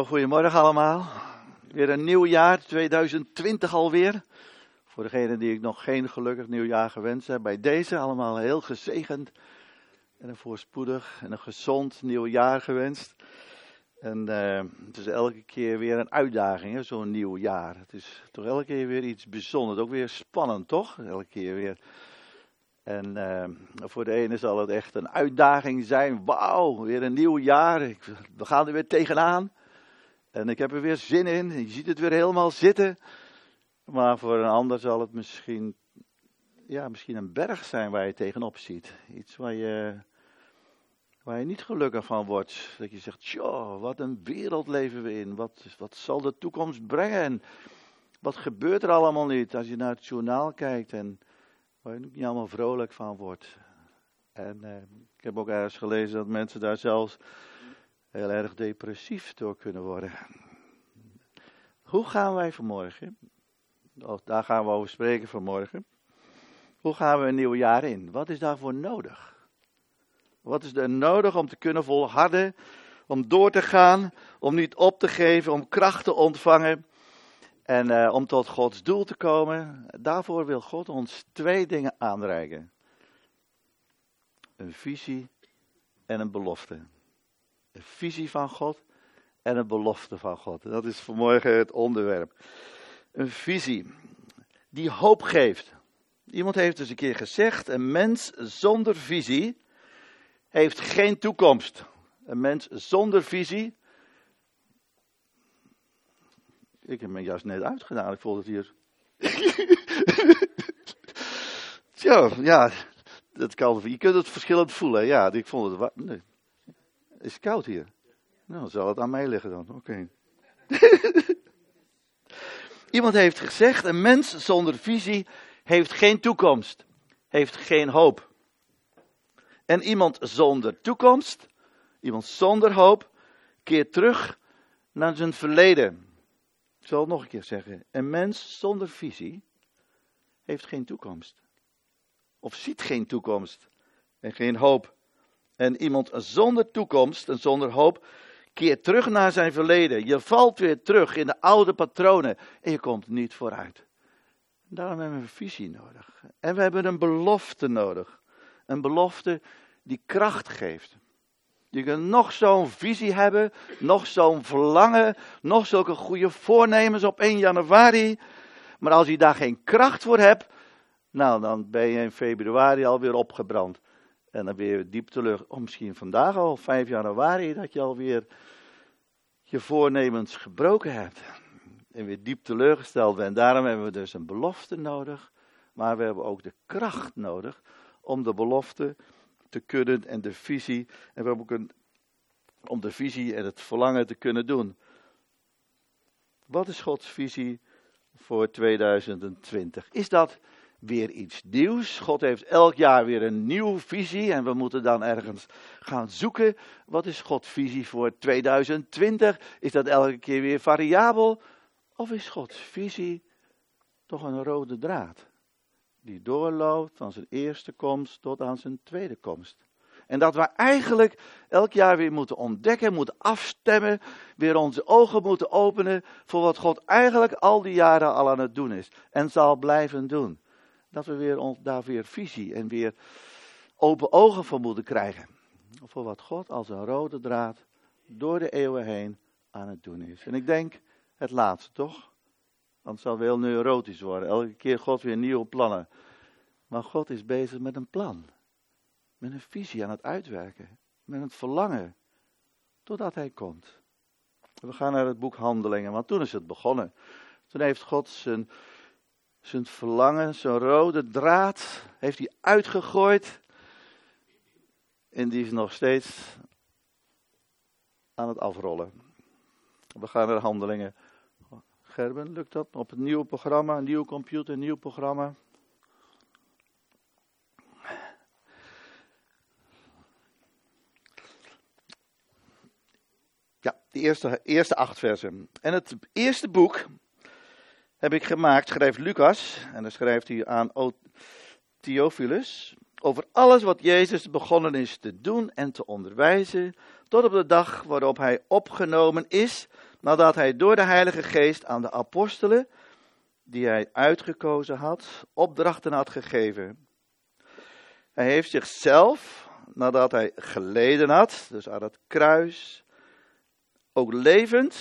Goedemorgen allemaal. Weer een nieuw jaar, 2020 alweer. Voor degenen die ik nog geen gelukkig nieuwjaar gewenst heb, bij deze allemaal heel gezegend en een voorspoedig en een gezond nieuw jaar gewenst. En uh, het is elke keer weer een uitdaging, zo'n nieuw jaar. Het is toch elke keer weer iets bijzonders, ook weer spannend, toch? Elke keer weer. En uh, voor de ene zal het echt een uitdaging zijn. Wauw, weer een nieuw jaar. Ik, we gaan er weer tegenaan. En ik heb er weer zin in. Je ziet het weer helemaal zitten. Maar voor een ander zal het misschien, ja, misschien een berg zijn waar je tegenop ziet. Iets waar je, waar je niet gelukkig van wordt. Dat je zegt, joh, wat een wereld leven we in. Wat, wat zal de toekomst brengen? En wat gebeurt er allemaal niet als je naar het journaal kijkt en waar je niet allemaal vrolijk van wordt. En eh, ik heb ook ergens gelezen dat mensen daar zelfs heel erg depressief door kunnen worden. Hoe gaan wij vanmorgen, daar gaan we over spreken vanmorgen, hoe gaan we een nieuw jaar in? Wat is daarvoor nodig? Wat is er nodig om te kunnen volharden, om door te gaan, om niet op te geven, om kracht te ontvangen en uh, om tot Gods doel te komen? Daarvoor wil God ons twee dingen aanreiken. Een visie en een belofte. Een visie van God en een belofte van God. Dat is vanmorgen het onderwerp. Een visie die hoop geeft. Iemand heeft dus een keer gezegd: een mens zonder visie heeft geen toekomst. Een mens zonder visie. Ik heb mijn jas net uitgedaan, ik voel het hier. Tja, ja, dat kan, je kunt het verschillend voelen. Ja, ik vond het. Is koud hier? Nou, zal het aan mij liggen dan. Oké. Iemand heeft gezegd: een mens zonder visie heeft geen toekomst, heeft geen hoop. En iemand zonder toekomst, iemand zonder hoop, keert terug naar zijn verleden. Ik zal het nog een keer zeggen: een mens zonder visie heeft geen toekomst. Of ziet geen toekomst en geen hoop. En iemand zonder toekomst en zonder hoop keert terug naar zijn verleden. Je valt weer terug in de oude patronen en je komt niet vooruit. Daarom hebben we een visie nodig. En we hebben een belofte nodig. Een belofte die kracht geeft. Je kunt nog zo'n visie hebben, nog zo'n verlangen, nog zulke goede voornemens op 1 januari. Maar als je daar geen kracht voor hebt, nou dan ben je in februari alweer opgebrand. En dan weer diep teleur, oh, misschien vandaag al, 5 januari, dat je alweer je voornemens gebroken hebt. En weer diep teleurgesteld bent. Daarom hebben we dus een belofte nodig. Maar we hebben ook de kracht nodig om de belofte te kunnen en de visie. En we hebben ook een, om de visie en het verlangen te kunnen doen. Wat is Gods visie voor 2020? Is dat weer iets nieuws. God heeft elk jaar weer een nieuwe visie en we moeten dan ergens gaan zoeken. Wat is Gods visie voor 2020? Is dat elke keer weer variabel? Of is Gods visie toch een rode draad? Die doorloopt van zijn eerste komst tot aan zijn tweede komst. En dat we eigenlijk elk jaar weer moeten ontdekken, moeten afstemmen, weer onze ogen moeten openen voor wat God eigenlijk al die jaren al aan het doen is en zal blijven doen dat we weer daar weer visie en weer open ogen voor moeten krijgen. Voor wat God als een rode draad door de eeuwen heen aan het doen is. En ik denk het laatste toch? Want het zal wel neurotisch worden. Elke keer God weer nieuwe plannen. Maar God is bezig met een plan. Met een visie aan het uitwerken. Met het verlangen. Totdat hij komt. We gaan naar het boek Handelingen, want toen is het begonnen. Toen heeft God zijn zijn verlangen, zijn rode draad, heeft hij uitgegooid. En die is nog steeds aan het afrollen. We gaan naar handelingen. Gerben, lukt dat? Op het nieuwe programma, een nieuw computer, nieuw programma. Ja, de eerste, eerste acht versen. En het eerste boek heb ik gemaakt, schrijft Lucas, en dan schrijft hij aan Theophilus, over alles wat Jezus begonnen is te doen en te onderwijzen, tot op de dag waarop hij opgenomen is nadat hij door de Heilige Geest aan de apostelen, die hij uitgekozen had, opdrachten had gegeven. Hij heeft zichzelf, nadat hij geleden had, dus aan het kruis, ook levend,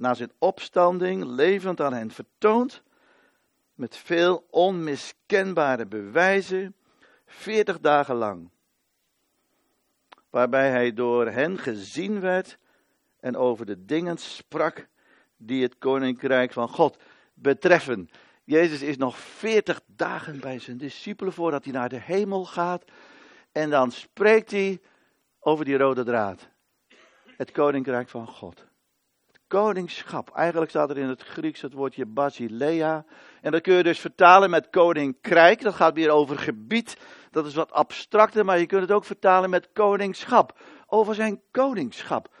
na zijn opstanding, levend aan hen vertoond, met veel onmiskenbare bewijzen, veertig dagen lang. Waarbij hij door hen gezien werd en over de dingen sprak die het koninkrijk van God betreffen. Jezus is nog veertig dagen bij zijn discipelen voordat hij naar de hemel gaat. En dan spreekt hij over die rode draad. Het koninkrijk van God. Koningschap. Eigenlijk staat er in het Grieks het woordje basilea. En dat kun je dus vertalen met koninkrijk. Dat gaat weer over gebied. Dat is wat abstracter, maar je kunt het ook vertalen met koningschap. Over zijn koningschap.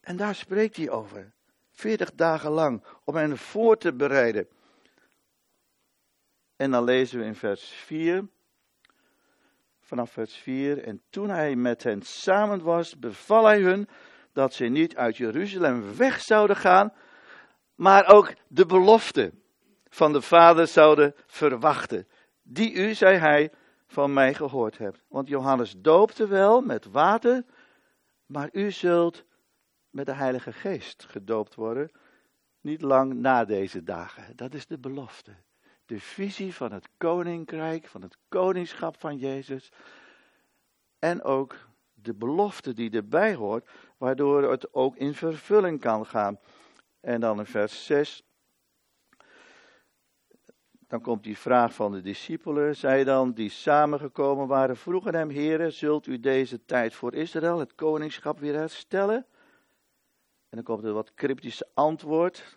En daar spreekt hij over. Veertig dagen lang om hen voor te bereiden. En dan lezen we in vers 4. Vanaf vers 4. En toen hij met hen samen was, beval hij hun dat ze niet uit Jeruzalem weg zouden gaan, maar ook de belofte van de Vader zouden verwachten. Die u, zei hij, van mij gehoord hebt. Want Johannes doopte wel met water, maar u zult met de Heilige Geest gedoopt worden. Niet lang na deze dagen. Dat is de belofte. De visie van het koninkrijk, van het koningschap van Jezus. En ook de belofte die erbij hoort, waardoor het ook in vervulling kan gaan. En dan in vers 6. Dan komt die vraag van de discipelen. Zij dan, die samengekomen waren, vroegen hem: Heren, zult u deze tijd voor Israël, het koningschap, weer herstellen? En dan komt er wat cryptische antwoord.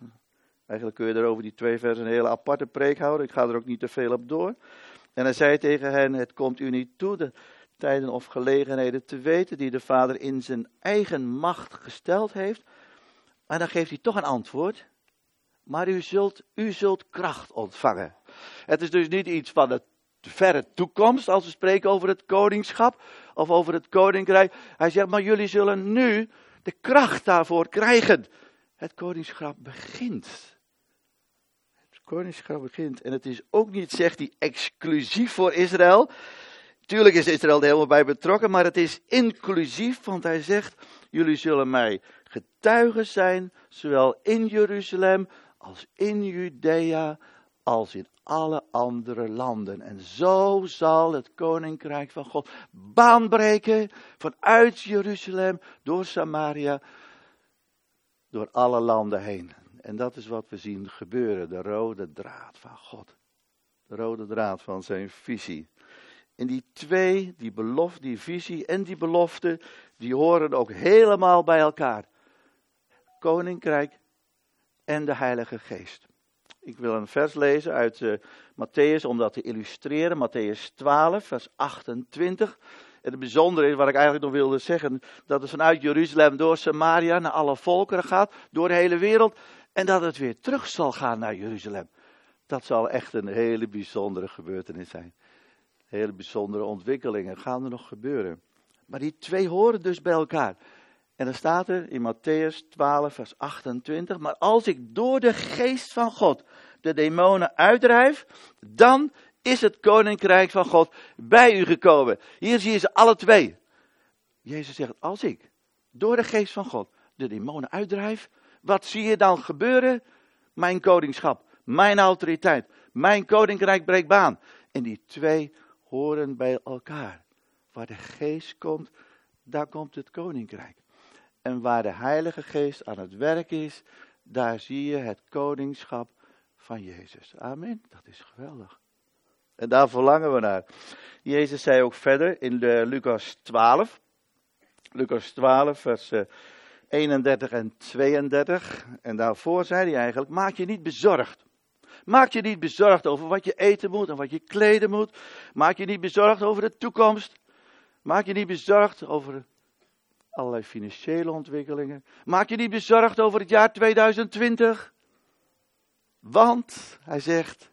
Eigenlijk kun je er over die twee versen een hele aparte preek houden. Ik ga er ook niet te veel op door. En hij zei tegen hen: Het komt u niet toe tijden of gelegenheden te weten die de Vader in zijn eigen macht gesteld heeft. Maar dan geeft hij toch een antwoord. Maar u zult, u zult kracht ontvangen. Het is dus niet iets van de verre toekomst als we spreken over het koningschap of over het koninkrijk. Hij zegt, maar jullie zullen nu de kracht daarvoor krijgen. Het koningschap begint. Het koningschap begint. En het is ook niet, zegt hij, exclusief voor Israël. Tuurlijk is Israël er helemaal bij betrokken, maar het is inclusief, want hij zegt, jullie zullen mij getuigen zijn, zowel in Jeruzalem als in Judea, als in alle andere landen. En zo zal het koninkrijk van God baanbreken vanuit Jeruzalem, door Samaria, door alle landen heen. En dat is wat we zien gebeuren, de rode draad van God. De rode draad van zijn visie. En die twee, die belofte, die visie en die belofte, die horen ook helemaal bij elkaar. Koninkrijk en de Heilige Geest. Ik wil een vers lezen uit uh, Matthäus om dat te illustreren. Matthäus 12, vers 28. En het bijzondere is, wat ik eigenlijk nog wilde zeggen, dat het vanuit Jeruzalem door Samaria naar alle volkeren gaat, door de hele wereld. En dat het weer terug zal gaan naar Jeruzalem. Dat zal echt een hele bijzondere gebeurtenis zijn. Hele bijzondere ontwikkelingen gaan er nog gebeuren. Maar die twee horen dus bij elkaar. En dan staat er in Matthäus 12, vers 28, maar als ik door de geest van God de demonen uitdrijf, dan is het koninkrijk van God bij u gekomen. Hier zie je ze alle twee. Jezus zegt, als ik door de geest van God de demonen uitdrijf, wat zie je dan gebeuren? Mijn koningschap, mijn autoriteit, mijn koninkrijk breekt baan. En die twee horen bij elkaar. Waar de geest komt, daar komt het koninkrijk. En waar de Heilige Geest aan het werk is, daar zie je het koningschap van Jezus. Amen. Dat is geweldig. En daar verlangen we naar. Jezus zei ook verder in de Lucas 12. Lucas 12, vers 31 eh, en 32. En daarvoor zei hij eigenlijk: Maak je niet bezorgd. Maak je niet bezorgd over wat je eten moet en wat je kleden moet. Maak je niet bezorgd over de toekomst. Maak je niet bezorgd over allerlei financiële ontwikkelingen. Maak je niet bezorgd over het jaar 2020. Want, hij zegt,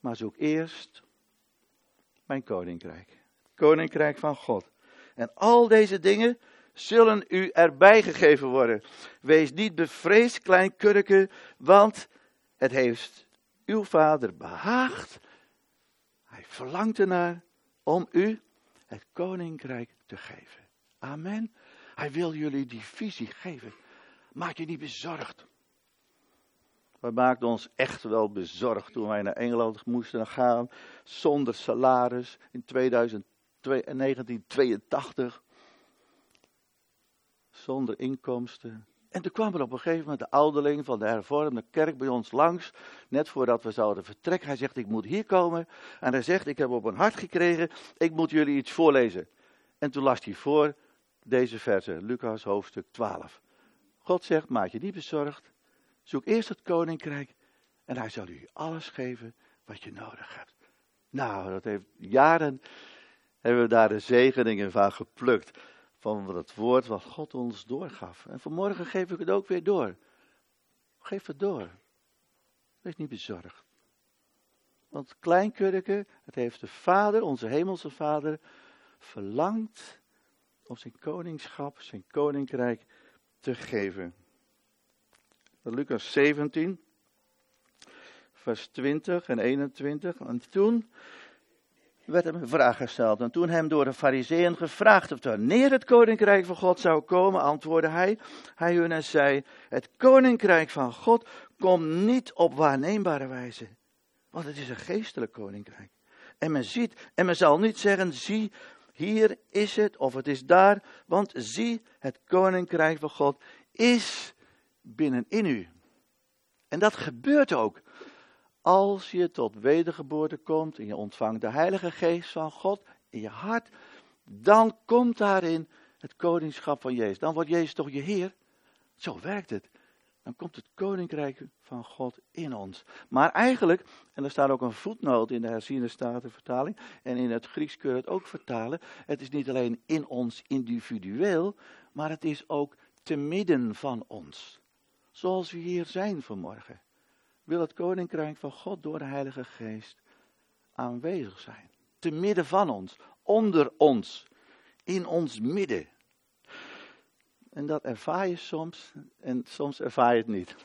maar zoek eerst mijn koninkrijk. Koninkrijk van God. En al deze dingen zullen u erbij gegeven worden. Wees niet bevreesd, klein kurke, want het heeft uw vader behaagd. Hij verlangt ernaar om u het koninkrijk te geven. Amen. Hij wil jullie die visie geven. Maak je niet bezorgd. We maakten ons echt wel bezorgd toen wij naar Engeland moesten gaan. Zonder salaris in 1982. Zonder inkomsten. En toen kwam er op een gegeven moment de ouderling van de hervormde kerk bij ons langs. Net voordat we zouden vertrekken. Hij zegt, ik moet hier komen. En hij zegt, ik heb op een hart gekregen. Ik moet jullie iets voorlezen. En toen las hij voor deze verse. Lucas hoofdstuk 12. God zegt, maak je niet bezorgd. Zoek eerst het koninkrijk. En hij zal u alles geven wat je nodig hebt. Nou, dat heeft jaren hebben we daar de zegeningen van geplukt van het woord wat God ons doorgaf. En vanmorgen geef ik het ook weer door. Geef het door. Wees niet bezorgd. Want kleinkurke, het heeft de Vader, onze hemelse Vader, verlangd om zijn koningschap, zijn koninkrijk te geven. Lucas 17, vers 20 en 21. En toen werd hem een vraag gesteld. En toen hem door de fariseeën gevraagd of wanneer het koninkrijk van God zou komen, antwoordde hij, hij hun en zei, het koninkrijk van God komt niet op waarneembare wijze, want het is een geestelijk koninkrijk. En men ziet, en men zal niet zeggen, zie, hier is het, of het is daar, want zie, het koninkrijk van God is binnenin u. En dat gebeurt ook. Als je tot wedergeboorte komt en je ontvangt de Heilige Geest van God in je hart, dan komt daarin het koningschap van Jezus. Dan wordt Jezus toch je Heer? Zo werkt het. Dan komt het koninkrijk van God in ons. Maar eigenlijk, en er staat ook een voetnoot in de herziende statenvertaling, en in het Grieks kun je het ook vertalen, het is niet alleen in ons individueel, maar het is ook te midden van ons. Zoals we hier zijn vanmorgen wil het koninkrijk van God door de Heilige Geest aanwezig zijn. Te midden van ons, onder ons, in ons midden. En dat ervaar je soms en soms ervaar je het niet.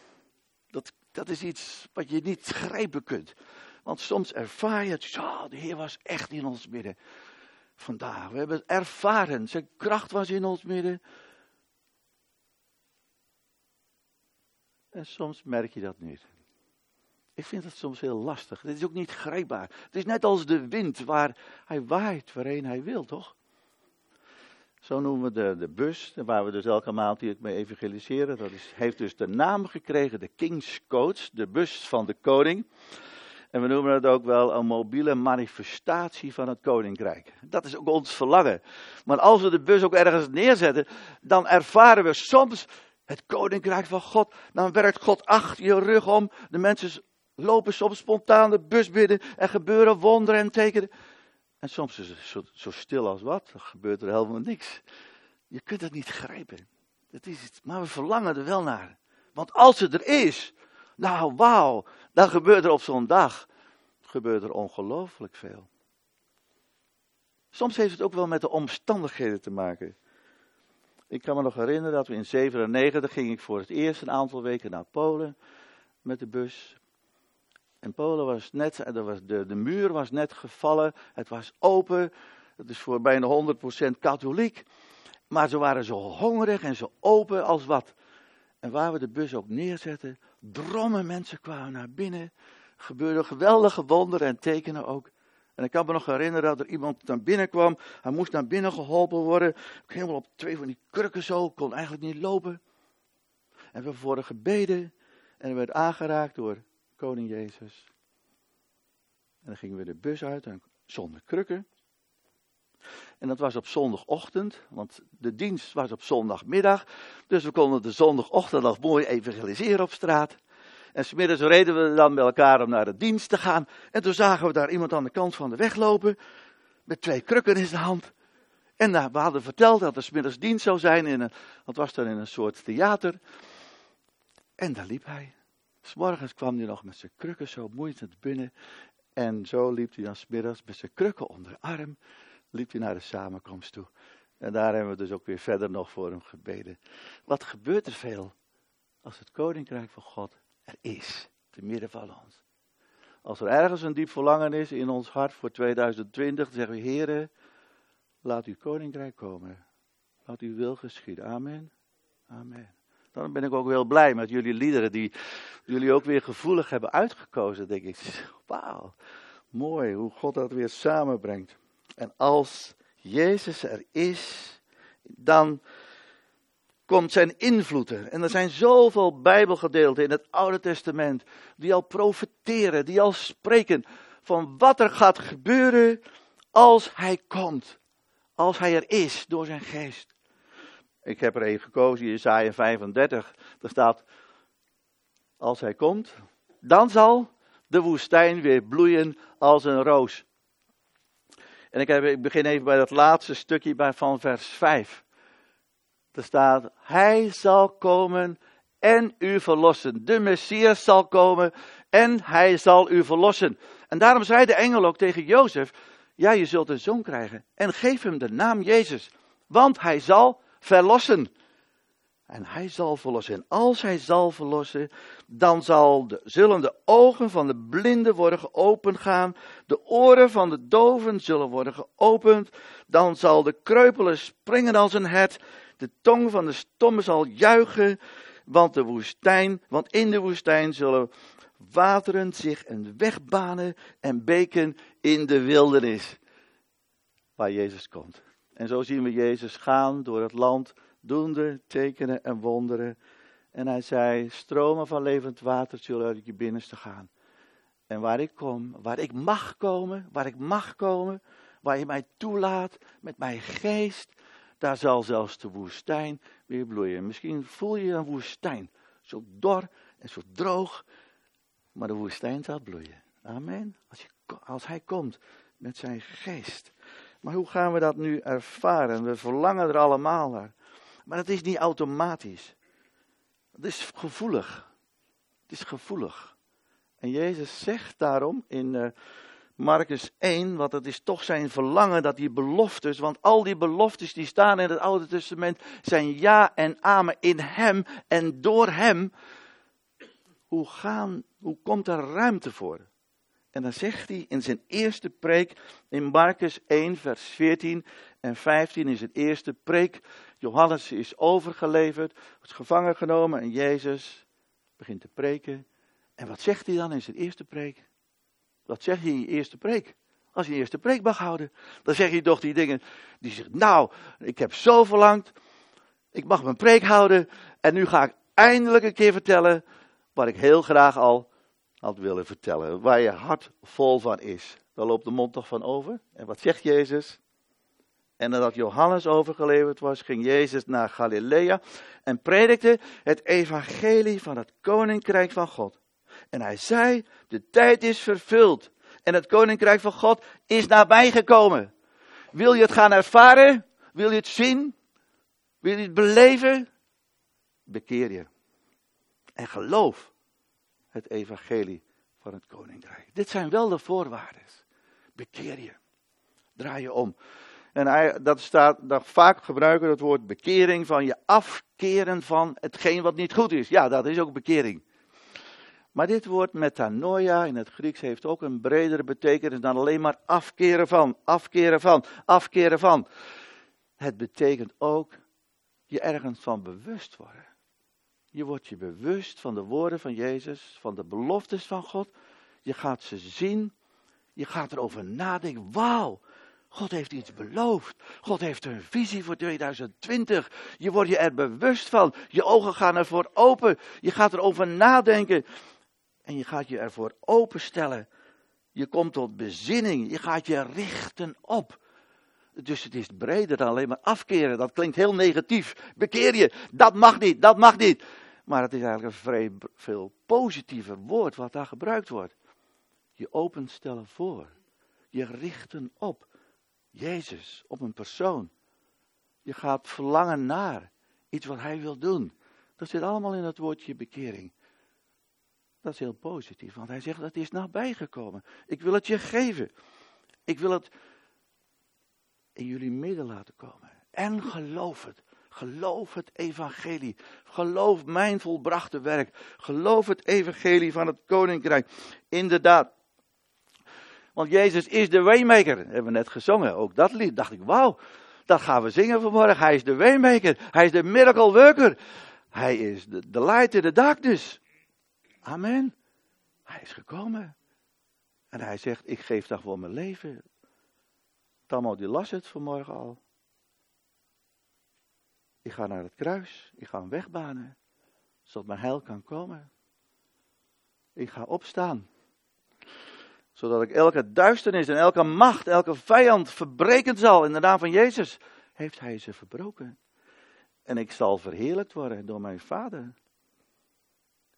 Dat, dat is iets wat je niet grijpen kunt. Want soms ervaar je het, zo, de Heer was echt in ons midden. Vandaag, we hebben het ervaren, zijn kracht was in ons midden. En soms merk je dat niet. Ik vind het soms heel lastig. Het is ook niet grijpbaar. Het is net als de wind waar hij waait waarheen hij wil, toch? Zo noemen we de, de bus, waar we dus elke maand hier mee evangeliseren. Dat is, heeft dus de naam gekregen, de King's Coach, de bus van de koning. En we noemen het ook wel een mobiele manifestatie van het koninkrijk. Dat is ook ons verlangen. Maar als we de bus ook ergens neerzetten, dan ervaren we soms het koninkrijk van God. Dan werkt God achter je rug om. De mensen lopen soms spontaan de bus binnen en gebeuren wonderen en tekenen. En soms is het zo, stil als wat, dan gebeurt er helemaal niks. Je kunt het niet grijpen. Dat is het. Maar we verlangen er wel naar. Want als het er is, nou wauw, dan gebeurt er op zo'n dag gebeurt er ongelooflijk veel. Soms heeft het ook wel met de omstandigheden te maken. Ik kan me nog herinneren dat we in 97 ging ik voor het eerst een aantal weken naar Polen met de bus. En Polen was net, was de, de muur was net gevallen, het was open. Het is voor bijna 100% katholiek. Maar ze waren zo hongerig en zo open als wat. En waar we de bus ook neerzetten, drommen mensen kwamen naar binnen. Gebeurden geweldige wonderen en tekenen ook. En ik kan me nog herinneren dat er iemand naar binnen kwam. Hij moest naar binnen geholpen worden. Helemaal op twee van die krukken zo, kon eigenlijk niet lopen. En we voor gebeden. En werd aangeraakt door koning Jezus. En dan gingen we de bus uit, zonder krukken. En dat was op zondagochtend, want de dienst was op zondagmiddag. Dus we konden de zondagochtend nog mooi evangeliseren op straat. En smiddags reden we dan met elkaar om naar de dienst te gaan. En toen zagen we daar iemand aan de kant van de weg lopen. Met twee krukken in zijn hand. En nou, we hadden verteld dat er smiddags dienst zou zijn. In een, dat was dan in een soort theater. En daar liep hij. S'morgens kwam hij nog met zijn krukken zo moeiend binnen. En zo liep hij dan smiddags met zijn krukken onder de arm. Liep hij naar de samenkomst toe. En daar hebben we dus ook weer verder nog voor hem gebeden. Wat gebeurt er veel als het koninkrijk van God er is, te midden van ons? Als er ergens een diep verlangen is in ons hart voor 2020, dan zeggen we, Heere, laat uw koninkrijk komen. Laat uw wil geschieden. Amen. Amen. Dan ben ik ook heel blij met jullie liederen die jullie ook weer gevoelig hebben uitgekozen, denk ik. Wauw, mooi hoe God dat weer samenbrengt. En als Jezus er is, dan komt zijn invloed er. En er zijn zoveel Bijbelgedeelten in het Oude Testament die al profeteren, die al spreken van wat er gaat gebeuren als hij komt. Als hij er is door zijn geest. Ik heb er een gekozen, Jesaja 35. Daar staat, als hij komt, dan zal de woestijn weer bloeien als een roos. En ik, heb, ik begin even bij dat laatste stukje van vers 5. Er staat, hij zal komen en u verlossen. De Messias zal komen en hij zal u verlossen. En daarom zei de engel ook tegen Jozef, ja je zult een zoon krijgen en geef hem de naam Jezus. Want hij zal verlossen. En hij zal verlossen. En als hij zal verlossen, dan zal de, zullen de ogen van de blinden worden geopend gaan. De oren van de doven zullen worden geopend. Dan zal de kreupelen springen als een het. De tong van de stomme zal juichen. Want, de woestijn, want in de woestijn zullen wateren zich een weg banen en beken in de wildernis. Waar Jezus komt. En zo zien we Jezus gaan door het land, doende tekenen en wonderen. En hij zei, stromen van levend water zullen uit je binnenste gaan. En waar ik kom, waar ik mag komen, waar ik mag komen, waar je mij toelaat met mijn geest, daar zal zelfs de woestijn weer bloeien. Misschien voel je een woestijn, zo dor en zo droog, maar de woestijn zal bloeien. Amen. Als, als hij komt met zijn geest. Maar hoe gaan we dat nu ervaren? We verlangen er allemaal naar. Maar het is niet automatisch. Het is gevoelig. Het is gevoelig. En Jezus zegt daarom in uh, Marcus 1, want het is toch zijn verlangen dat die beloftes, want al die beloftes die staan in het Oude Testament zijn ja en amen in hem en door hem. Hoe, gaan, hoe komt er ruimte voor? En dan zegt hij in zijn eerste preek, in Marcus 1, vers 14 en 15 is het eerste preek. Johannes is overgeleverd, wordt gevangen genomen en Jezus begint te preken. En wat zegt hij dan in zijn eerste preek? Wat zegt hij in je eerste preek? Als je je eerste preek mag houden, dan zeg je toch die dingen. Die zegt, nou, ik heb zo verlangd, ik mag mijn preek houden en nu ga ik eindelijk een keer vertellen wat ik heel graag al had willen vertellen. Waar je hart vol van is. Daar loopt de mond toch van over. En wat zegt Jezus? En nadat Johannes overgeleverd was, ging Jezus naar Galilea en predikte het evangelie van het koninkrijk van God. En hij zei, de tijd is vervuld en het koninkrijk van God is nabijgekomen. Wil je het gaan ervaren? Wil je het zien? Wil je het beleven? Bekeer je. En geloof het evangelie van het koninkrijk. Dit zijn wel de voorwaarden. Bekeer je. Draai je om. En dat staat, dat vaak gebruiken het woord bekering van je afkeren van hetgeen wat niet goed is. Ja, dat is ook bekering. Maar dit woord metanoia in het Grieks heeft ook een bredere betekenis dan alleen maar afkeren van, afkeren van, afkeren van. Het betekent ook je ergens van bewust worden. Je wordt je bewust van de woorden van Jezus, van de beloftes van God. Je gaat ze zien. Je gaat erover nadenken. Wauw, God heeft iets beloofd. God heeft een visie voor 2020. Je wordt je er bewust van. Je ogen gaan ervoor open. Je gaat erover nadenken. En je gaat je ervoor openstellen. Je komt tot bezinning. Je gaat je richten op. Dus het is breder dan alleen maar afkeren. Dat klinkt heel negatief. Bekeer je. Dat mag niet. Dat mag niet. Maar het is eigenlijk een vrij veel positiever woord wat daar gebruikt wordt. Je openstellen voor. Je richten op Jezus, op een persoon. Je gaat verlangen naar iets wat hij wil doen. Dat zit allemaal in het woordje bekering. Dat is heel positief, want hij zegt dat is nabijgekomen. Ik wil het je geven. Ik wil het in jullie midden laten komen. En geloof het. Geloof het evangelie. Geloof mijn volbrachte werk. Geloof het evangelie van het koninkrijk. Inderdaad. Want Jezus is de waymaker. hebben we net gezongen. Ook dat lied. Dacht ik, wauw. Dat gaan we zingen vanmorgen. Hij is de waymaker. Hij is de miracle worker. Hij is de, de light in the darkness. Amen. Hij is gekomen. En hij zegt, ik geef daarvoor mijn leven. Tammo die las het vanmorgen al. Ik ga naar het kruis. Ik ga hem wegbanen. Zodat mijn heil kan komen. Ik ga opstaan. Zodat ik elke duisternis en elke macht, elke vijand verbreken zal. In de naam van Jezus heeft hij ze verbroken. En ik zal verheerlijkt worden door mijn vader.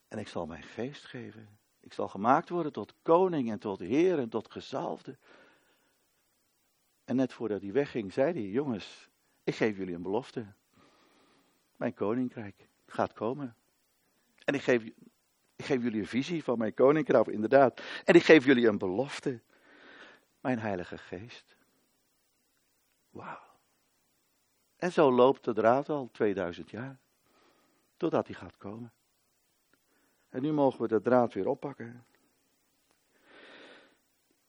En ik zal mijn geest geven. Ik zal gemaakt worden tot koning en tot heer en tot gezalfde. En net voordat hij wegging, zei hij: Jongens, ik geef jullie een belofte. Mijn koninkrijk gaat komen. En ik geef, ik geef jullie een visie van mijn koninkrijk, inderdaad. En ik geef jullie een belofte. Mijn Heilige Geest. Wauw. En zo loopt de draad al 2000 jaar. Totdat hij gaat komen. En nu mogen we de draad weer oppakken.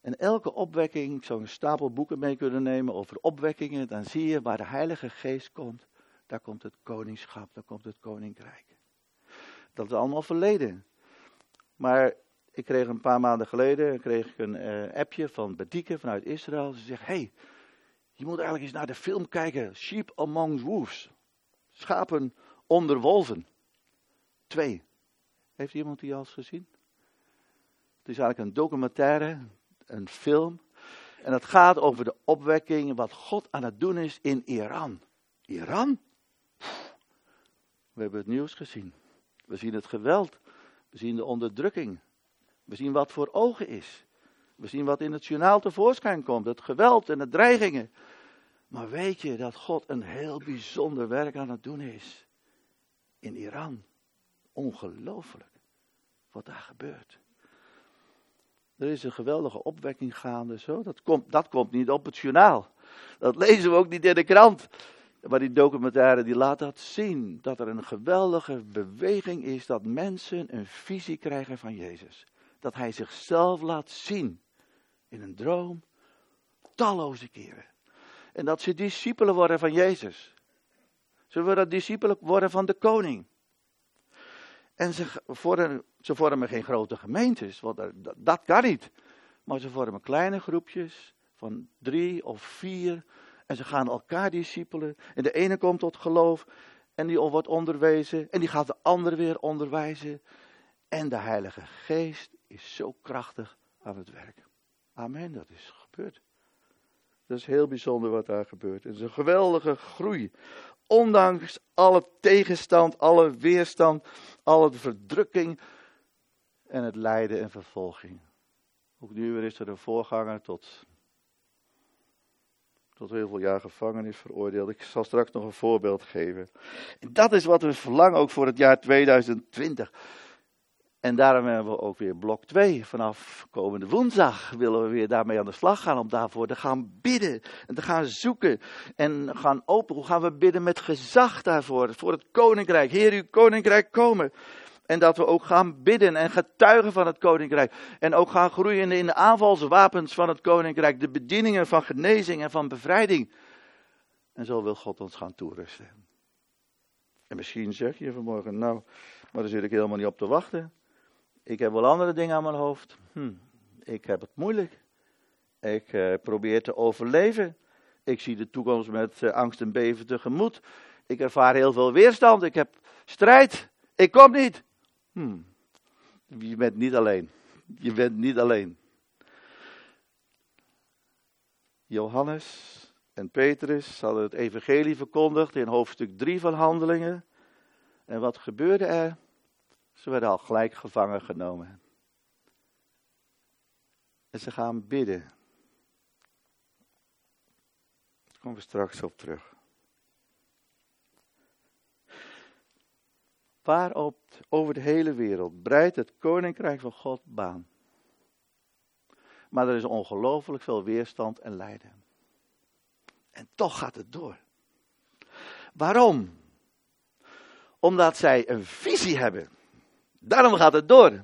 En elke opwekking, ik zou een stapel boeken mee kunnen nemen over opwekkingen, dan zie je waar de Heilige Geest komt, daar komt het koningschap, daar komt het koninkrijk. Dat is allemaal verleden. Maar ik kreeg een paar maanden geleden kreeg ik een uh, appje van Bedieke vanuit Israël. Ze zegt, hey, je moet eigenlijk eens naar de film kijken, Sheep Among Wolves. Schapen onder wolven. Twee. Heeft iemand die al eens gezien? Het is eigenlijk een documentaire, een film. En het gaat over de opwekking, wat God aan het doen is in Iran. Iran? We hebben het nieuws gezien. We zien het geweld. We zien de onderdrukking. We zien wat voor ogen is. We zien wat in het journaal tevoorschijn komt. Het geweld en de dreigingen. Maar weet je dat God een heel bijzonder werk aan het doen is? In Iran. Ongelooflijk wat daar gebeurt. Er is een geweldige opwekking gaande. Zo. Dat, komt, dat komt niet op het journaal. Dat lezen we ook niet in de krant. Maar die documentaire die laat dat zien. Dat er een geweldige beweging is. Dat mensen een visie krijgen van Jezus. Dat hij zichzelf laat zien. In een droom. Talloze keren. En dat ze discipelen worden van Jezus. Ze worden discipelen worden van de koning. En ze vormen, ze vormen geen grote gemeentes, want dat, dat kan niet. Maar ze vormen kleine groepjes van drie of vier. En ze gaan elkaar discipelen. En de ene komt tot geloof. En die wordt onderwezen. En die gaat de ander weer onderwijzen. En de Heilige Geest is zo krachtig aan het werk. Amen, dat is gebeurd. Dat is heel bijzonder wat daar gebeurt. Het is een geweldige groei. Ondanks alle tegenstand, alle weerstand, alle verdrukking en het lijden en vervolging. Ook nu weer is er een voorganger tot, tot heel veel jaar gevangenis veroordeeld. Ik zal straks nog een voorbeeld geven. En dat is wat we verlangen ook voor het jaar 2020. En daarom hebben we ook weer blok 2. Vanaf komende woensdag willen we weer daarmee aan de slag gaan. Om daarvoor te gaan bidden. En te gaan zoeken. En gaan open. Hoe gaan we bidden met gezag daarvoor? Voor het koninkrijk. Heer, uw koninkrijk komen. En dat we ook gaan bidden en getuigen van het koninkrijk. En ook gaan groeien in de aanvalswapens van het koninkrijk. De bedieningen van genezing en van bevrijding. En zo wil God ons gaan toerusten. En misschien zeg je vanmorgen, nou, maar daar zit ik helemaal niet op te wachten. Ik heb wel andere dingen aan mijn hoofd. Hm, ik heb het moeilijk. Ik uh, probeer te overleven. Ik zie de toekomst met uh, angst en beven tegemoet. Ik ervaar heel veel weerstand. Ik heb strijd. Ik kom niet. Hm, je bent niet alleen. Je bent niet alleen. Johannes en Petrus hadden het evangelie verkondigd in hoofdstuk 3 van Handelingen. En wat gebeurde er? Ze werden al gelijk gevangen genomen. En ze gaan bidden. Daar komen we straks op terug. Waarop over de hele wereld breidt het koninkrijk van God baan. Maar er is ongelooflijk veel weerstand en lijden. En toch gaat het door. Waarom? Omdat zij een visie hebben. Daarom gaat het door.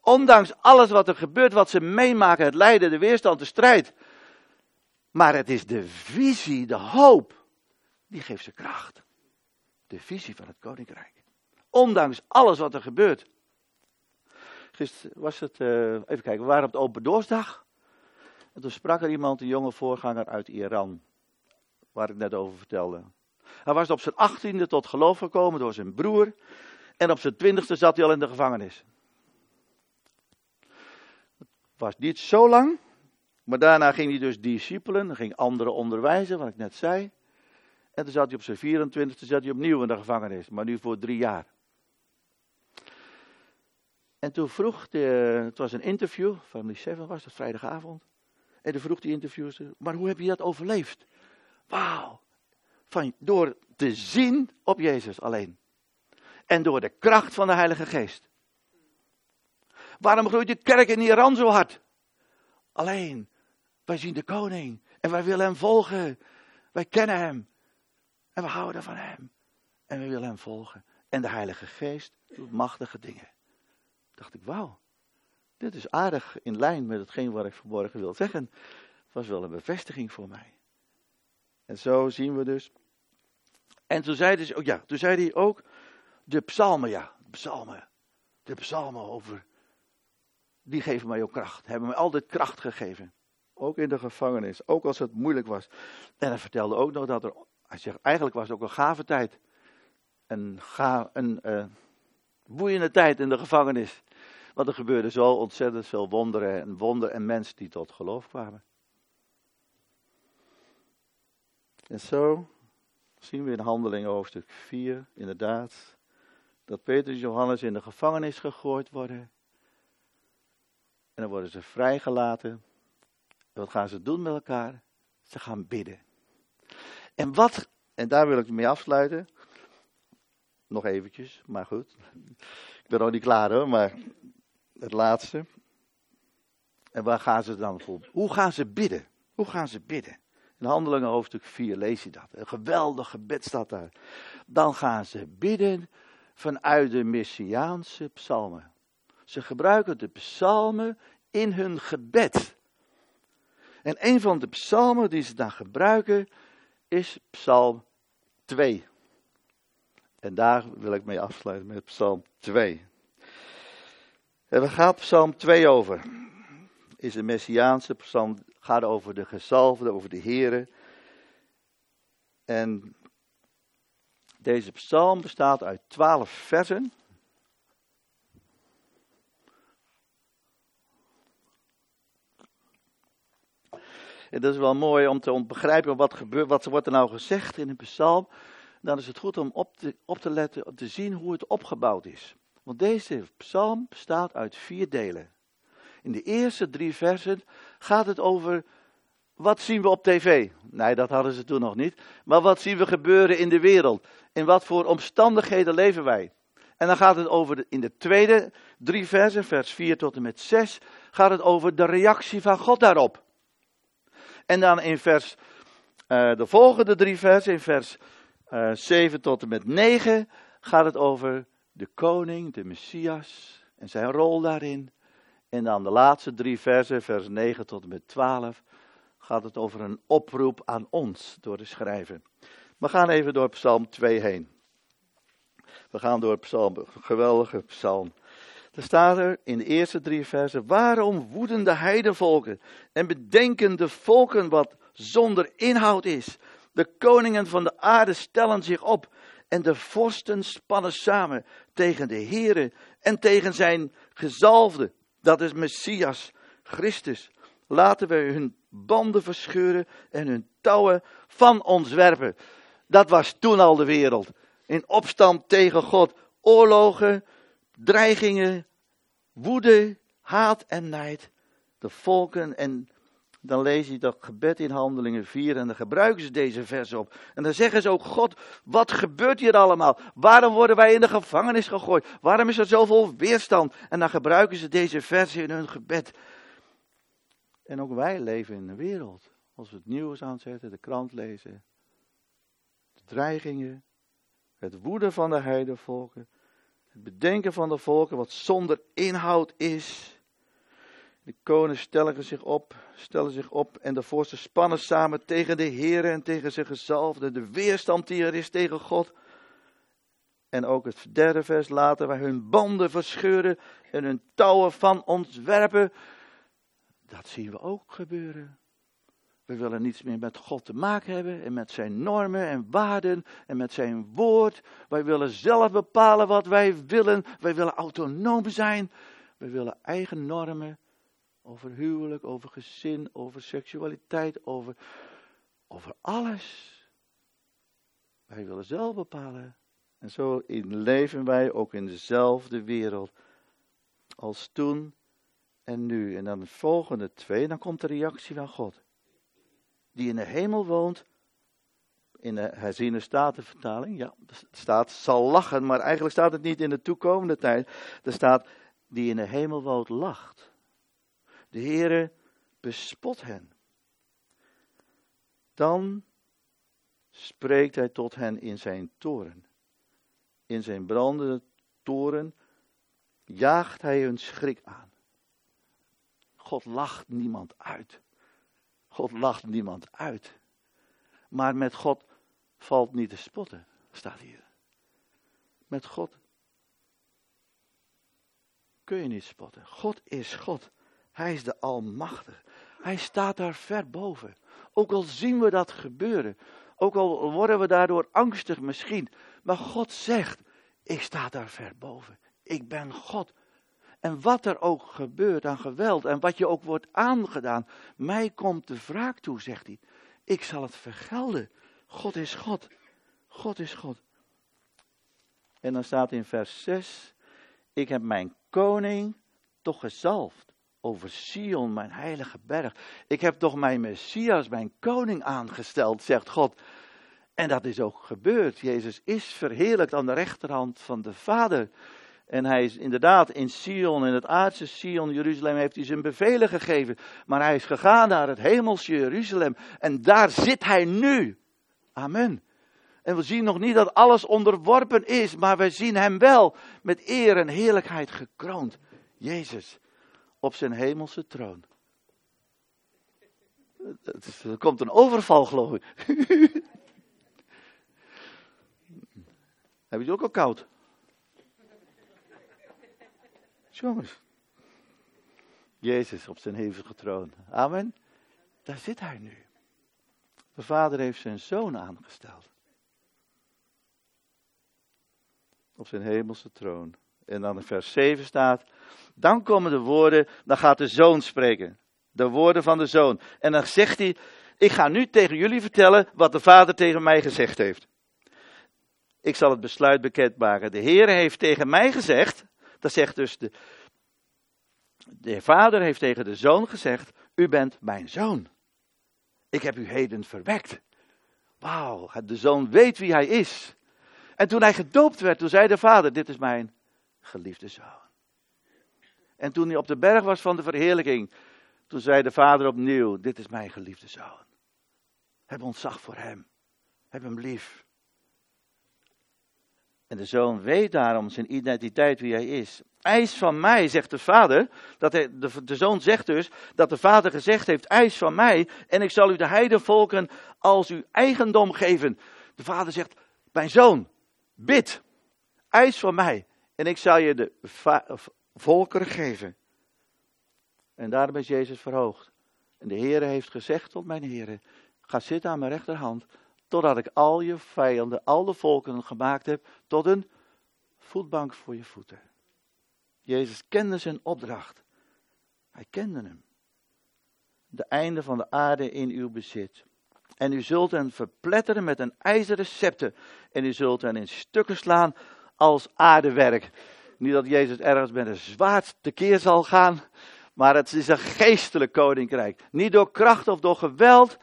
Ondanks alles wat er gebeurt, wat ze meemaken, het lijden, de weerstand, de strijd. Maar het is de visie, de hoop, die geeft ze kracht. De visie van het koninkrijk. Ondanks alles wat er gebeurt. Gisteren was het, uh, even kijken, we waren op de open doorsdag. En toen sprak er iemand, een jonge voorganger uit Iran. Waar ik net over vertelde. Hij was op zijn achttiende tot geloof gekomen door zijn broer. En op zijn twintigste zat hij al in de gevangenis. Het was niet zo lang. Maar daarna ging hij dus discipelen. Ging anderen onderwijzen, wat ik net zei. En toen zat hij op zijn 24e zat hij opnieuw in de gevangenis. Maar nu voor drie jaar. En toen vroeg, de, het was een interview, Family 7 was dat, vrijdagavond. En toen vroeg die interviewster, maar hoe heb je dat overleefd? Wauw, van, door te zien op Jezus alleen. En door de kracht van de Heilige Geest. Waarom groeit de kerk in Iran zo hard? Alleen, wij zien de koning en wij willen hem volgen. Wij kennen hem en we houden van hem. En we willen hem volgen. En de Heilige Geest doet machtige dingen dacht ik, wauw, dit is aardig in lijn met hetgeen wat ik vanmorgen wil zeggen. Het was wel een bevestiging voor mij. En zo zien we dus. En toen zei hij, oh ja, toen zei hij ook de psalmen, ja, de psalmen. De psalmen over, die geven mij ook kracht. Hebben mij altijd kracht gegeven. Ook in de gevangenis, ook als het moeilijk was. En hij vertelde ook nog dat er, hij zegt, eigenlijk was het ook een gave tijd. Een, ga, een boeiende tijd in de gevangenis. Want er gebeurde zo ontzettend veel wonderen en wonderen en mensen die tot geloof kwamen. En zo zien we in Handelingen hoofdstuk 4 inderdaad dat Petrus en Johannes in de gevangenis gegooid worden. En dan worden ze vrijgelaten. En wat gaan ze doen met elkaar? Ze gaan bidden. En wat, en daar wil ik mee afsluiten. Nog eventjes, maar goed. Ik ben nog niet klaar hoor, maar het laatste. En waar gaan ze dan voor? Hoe gaan ze bidden? Hoe gaan ze bidden? In Handelingen hoofdstuk 4 lees je dat. Een geweldig gebed staat daar. Dan gaan ze bidden vanuit de Messiaanse psalmen. Ze gebruiken de psalmen in hun gebed. En een van de psalmen die ze dan gebruiken is psalm 2. En daar wil ik mee afsluiten met psalm 2. En we gaat Psalm 2 over. Is een Messiaanse psalm, gaat over de gezalfde, over de Here. En deze psalm bestaat uit twaalf versen. En dat is wel mooi om te begrijpen wat, gebeurt, wat wordt er nou gezegd in een psalm. Dan is het goed om op te, op te letten, om te zien hoe het opgebouwd is. Want deze psalm bestaat uit vier delen. In de eerste drie versen gaat het over wat zien we op tv? Nee, dat hadden ze toen nog niet. Maar wat zien we gebeuren in de wereld? In wat voor omstandigheden leven wij? En dan gaat het over, in de tweede drie versen, vers 4 tot en met 6, gaat het over de reactie van God daarop. En dan in vers, uh, de volgende drie versen, in vers uh, eh, 7 tot en met 9, gaat het over de koning, de Messias en zijn rol daarin. En dan de laatste drie versen, vers 9 tot en met 12, gaat het over een oproep aan ons door de schrijver. We gaan even door Psalm 2 heen. We gaan door Psalm, geweldige psalm. Er staat er in de eerste drie versen: Waarom woeden de heidenvolken en bedenken de volken wat zonder inhoud is? De koningen van de aarde stellen zich op en de vorsten spannen samen tegen de Here en tegen zijn gezalfde, dat is Messias, Christus. Laten we hun banden verscheuren en hun touwen van ons werpen. Dat was toen al de wereld. In opstand tegen God. Oorlogen, dreigingen, woede, haat en nijd. De volken en dan lees je dat gebed in Handelingen 4 en dan gebruiken ze deze vers op. En dan zeggen ze ook, God, wat gebeurt hier allemaal? Waarom worden wij in de gevangenis gegooid? Waarom is er zoveel weerstand? En dan gebruiken ze deze vers in hun gebed. En ook wij leven in de wereld. Als we het nieuws aanzetten, de krant lezen, de dreigingen, het woeden van de heidevolken, het bedenken van de volken wat zonder inhoud is. De koningen stellen zich op, stellen zich op en de vorsten spannen samen tegen de Heer en tegen zijn gezalfde. De weerstand die er is tegen God. En ook het derde vers laten wij hun banden verscheuren en hun touwen van ons werpen. Dat zien we ook gebeuren. We willen niets meer met God te maken hebben en met zijn normen en waarden en met zijn woord. Wij willen zelf bepalen wat wij willen. Wij willen autonoom zijn. We willen eigen normen over huwelijk, over gezin, over seksualiteit, over, over alles. Wij willen zelf bepalen. En zo leven wij ook in dezelfde wereld als toen en nu. En dan de volgende twee, dan komt de reactie van God die in de hemel woont, in de herziene statenvertaling, ja, staat zal lachen, maar eigenlijk staat het niet in de toekomende tijd. Er staat die in de hemel woont lacht. De Heere bespot hen. Dan spreekt hij tot hen in zijn toren. In zijn brandende toren jaagt hij hun schrik aan. God lacht niemand uit. God lacht niemand uit. Maar met God valt niet te spotten, staat hier. Met God kun je niet spotten. God is God. Hij is de Almachtige. Hij staat daar ver boven. Ook al zien we dat gebeuren. Ook al worden we daardoor angstig misschien. Maar God zegt, ik sta daar ver boven. Ik ben God. En wat er ook gebeurt aan geweld en wat je ook wordt aangedaan, mij komt de wraak toe, zegt hij. Ik zal het vergelden. God is God. God is God. En dan staat in vers 6, ik heb mijn koning toch gezalfd over Sion, mijn heilige berg. Ik heb toch mijn Messias, mijn koning aangesteld, zegt God. En dat is ook gebeurd. Jezus is verheerlijkt aan de rechterhand van de Vader. En hij is inderdaad in Sion, in het aardse Sion, Jeruzalem, heeft hij zijn bevelen gegeven. Maar hij is gegaan naar het hemelsje Jeruzalem. En daar zit hij nu. Amen. En we zien nog niet dat alles onderworpen is, maar we zien hem wel met eer en heerlijkheid gekroond. Jezus op zijn hemelse troon. Er komt een overval, geloof ik. Heb je het ook al koud? Jongens. Jezus op zijn hevige troon. Amen. Daar zit hij nu. De vader heeft zijn zoon aangesteld. Op zijn hemelse troon. En dan in vers 7 staat. Dan komen de woorden, dan gaat de zoon spreken. De woorden van de zoon. En dan zegt hij: Ik ga nu tegen jullie vertellen wat de vader tegen mij gezegd heeft. Ik zal het besluit bekendmaken. De Heer heeft tegen mij gezegd. Dat zegt dus de, de vader heeft tegen de zoon gezegd: U bent mijn zoon. Ik heb u heden verwekt. Wauw, de zoon weet wie hij is. En toen hij gedoopt werd, toen zei de vader: Dit is mijn geliefde zoon. En toen hij op de berg was van de verheerlijking, toen zei de vader opnieuw: Dit is mijn geliefde zoon. Heb ontzag voor hem. Heb hem lief. En de zoon weet daarom zijn identiteit wie hij is. Eis van mij, zegt de vader. Dat hij, de, de zoon zegt dus dat de vader gezegd heeft: Eis van mij. En ik zal u de heidenvolken als uw eigendom geven. De vader zegt: Mijn zoon, bid. Eis van mij. En ik zal je de volkeren geven. En daarom is Jezus verhoogd. En de Heere heeft gezegd tot mijn Heere: Ga zitten aan mijn rechterhand totdat ik al je vijanden, al de volken gemaakt heb, tot een voetbank voor je voeten. Jezus kende zijn opdracht. Hij kende hem. De einde van de aarde in uw bezit. En u zult hen verpletteren met een ijzeren scepter. En u zult hen in stukken slaan als aardewerk. Niet dat Jezus ergens met een zwaard tekeer zal gaan. Maar het is een geestelijk koninkrijk. Niet door kracht of door geweld,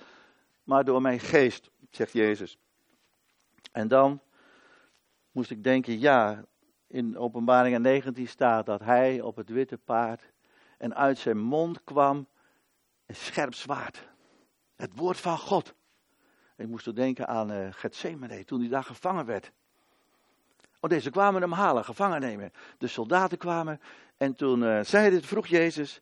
maar door mijn geest zegt Jezus. En dan moest ik denken, ja, in Openbaringen 19 staat dat hij op het witte paard en uit zijn mond kwam een scherp zwaard. Het woord van God. Ik moest toen denken aan uh, Gethsemane, toen hij daar gevangen werd. Oh, deze kwamen hem halen, gevangen nemen. De soldaten kwamen en toen uh, zei dit, vroeg Jezus.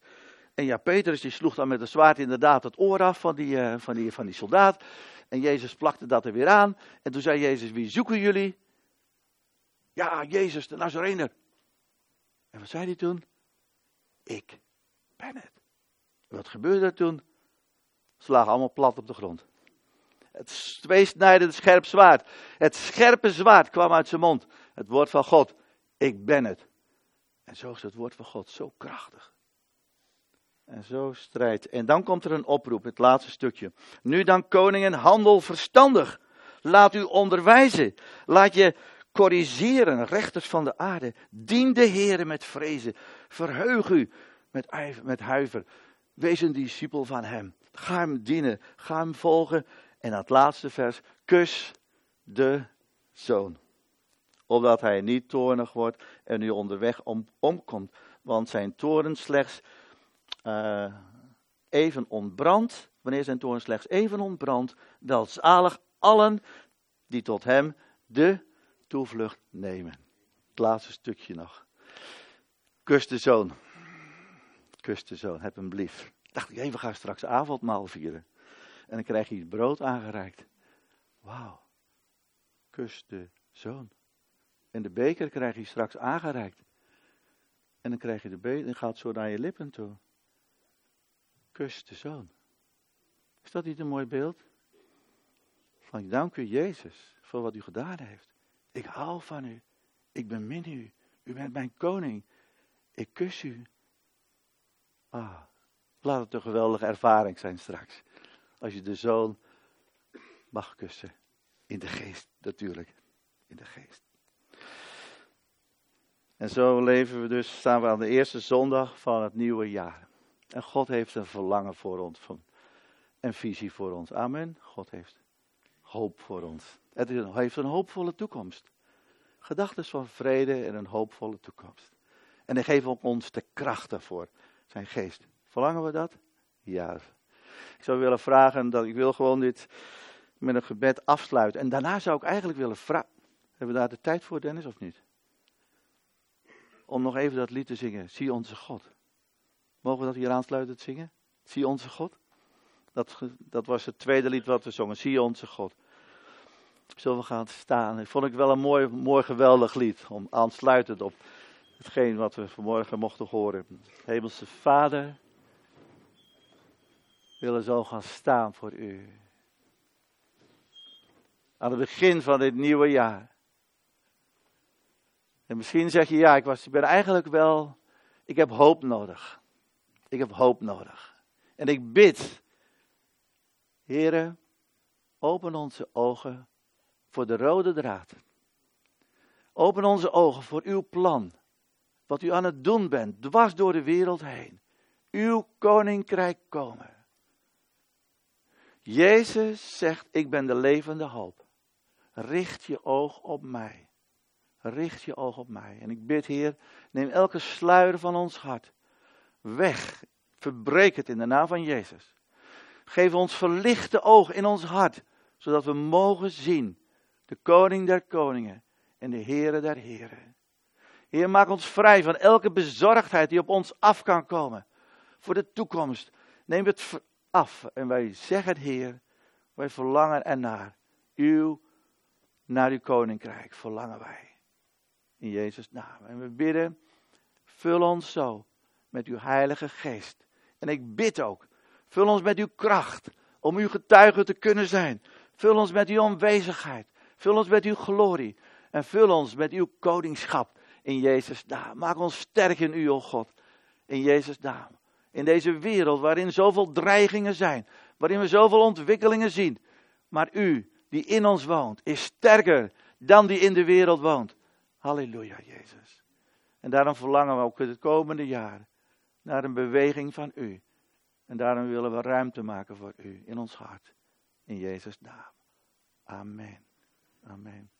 En ja, Petrus die sloeg dan met een zwaard inderdaad het oor af van die, uh, van die, van die soldaat. En Jezus plakte dat er weer aan. En toen zei Jezus, wie zoeken jullie? Ja, Jezus, de Nazarener. En wat zei hij toen? Ik ben het. wat gebeurde er toen? Ze lagen allemaal plat op de grond. Het tweesnijdende scherp zwaard. Het scherpe zwaard kwam uit zijn mond. Het woord van God. Ik ben het. En zo is het woord van God zo krachtig. En zo strijdt. En dan komt er een oproep, het laatste stukje. Nu dan koningen, handel verstandig. Laat u onderwijzen. Laat je corrigeren, rechters van de aarde. Dien de Heer met vrezen. Verheug u met, met huiver. Wees een discipel van hem. Ga hem dienen. Ga hem volgen. En het laatste vers. Kus de zoon. Opdat hij niet toornig wordt en u onderweg om, omkomt. Want zijn toren slechts uh, even ontbrandt. Wanneer zijn toren slechts even ontbrandt. Dat zalig allen die tot hem de toevlucht nemen. Het laatste stukje nog. Kus de zoon. Kus de zoon, heb hem lief. Dacht ik, even we gaan straks avondmaal vieren. En dan krijg je brood aangereikt. Wauw. Kus de zoon. En de beker krijg je straks aangereikt. En dan krijg je de beker en gaat zo naar je lippen toe. Kus de zoon. Is dat niet een mooi beeld? Van dank u Jezus voor wat u gedaan heeft. Ik hou van u. Ik bemin u. U bent mijn koning. Ik kus u. Ah, laat het een geweldige ervaring zijn straks. Als je de zoon mag kussen. In de geest, natuurlijk. In de geest. En zo leven we dus, staan we aan de eerste zondag van het nieuwe jaar. En God heeft een verlangen voor ons. Een visie voor ons. Amen. God heeft hoop voor ons. Het heeft een hoopvolle toekomst. Gedachten van vrede en een hoopvolle toekomst. En hij geeft ook ons de kracht daarvoor. Zijn geest. Verlangen we dat? Ja. Ik zou willen vragen dat ik wil gewoon dit met een gebed afsluiten. En daarna zou ik eigenlijk willen vragen. Hebben we daar de tijd voor, Dennis, of niet? Om nog even dat lied te zingen. Zie onze God. Mogen we dat hier aansluitend zingen? Zie onze God. Dat, dat was het tweede lied wat we zongen. Zie onze God. Zullen we gaan staan? Dat vond ik wel een mooi, mooi geweldig lied. Om aansluitend op hetgeen wat we vanmorgen mochten horen. Hemelse Vader. Willen zo gaan staan voor u. Aan het begin van dit nieuwe jaar. En misschien zeg je, ja, ik, was, ik ben eigenlijk wel, ik heb hoop nodig. Ik heb hoop nodig. En ik bid, heren, open onze ogen voor de rode draad. Open onze ogen voor uw plan. Wat u aan het doen bent, dwars door de wereld heen. Uw koninkrijk komen. Jezus zegt, ik ben de levende hoop. Richt je oog op mij. Richt je oog op mij. En ik bid, Heer, neem elke sluier van ons hart weg. Verbreek het in de naam van Jezus. Geef ons verlichte oog in ons hart, zodat we mogen zien de koning der koningen en de Heere der heren. Heer, maak ons vrij van elke bezorgdheid die op ons af kan komen voor de toekomst. Neem het af en wij zeggen, Heer, wij verlangen ernaar. Uw, naar uw koninkrijk verlangen wij. In Jezus' naam. En we bidden, vul ons zo met uw heilige geest. En ik bid ook, vul ons met uw kracht om uw getuige te kunnen zijn. Vul ons met uw aanwezigheid. Vul ons met uw glorie. En vul ons met uw koningschap in Jezus' naam. Maak ons sterk in u, o God. In Jezus' naam. In deze wereld waarin zoveel dreigingen zijn. Waarin we zoveel ontwikkelingen zien. Maar u, die in ons woont, is sterker dan die in de wereld woont. Halleluja, Jezus. En daarom verlangen we ook het komende jaar naar een beweging van u. En daarom willen we ruimte maken voor u in ons hart. In Jezus' naam. Amen. Amen.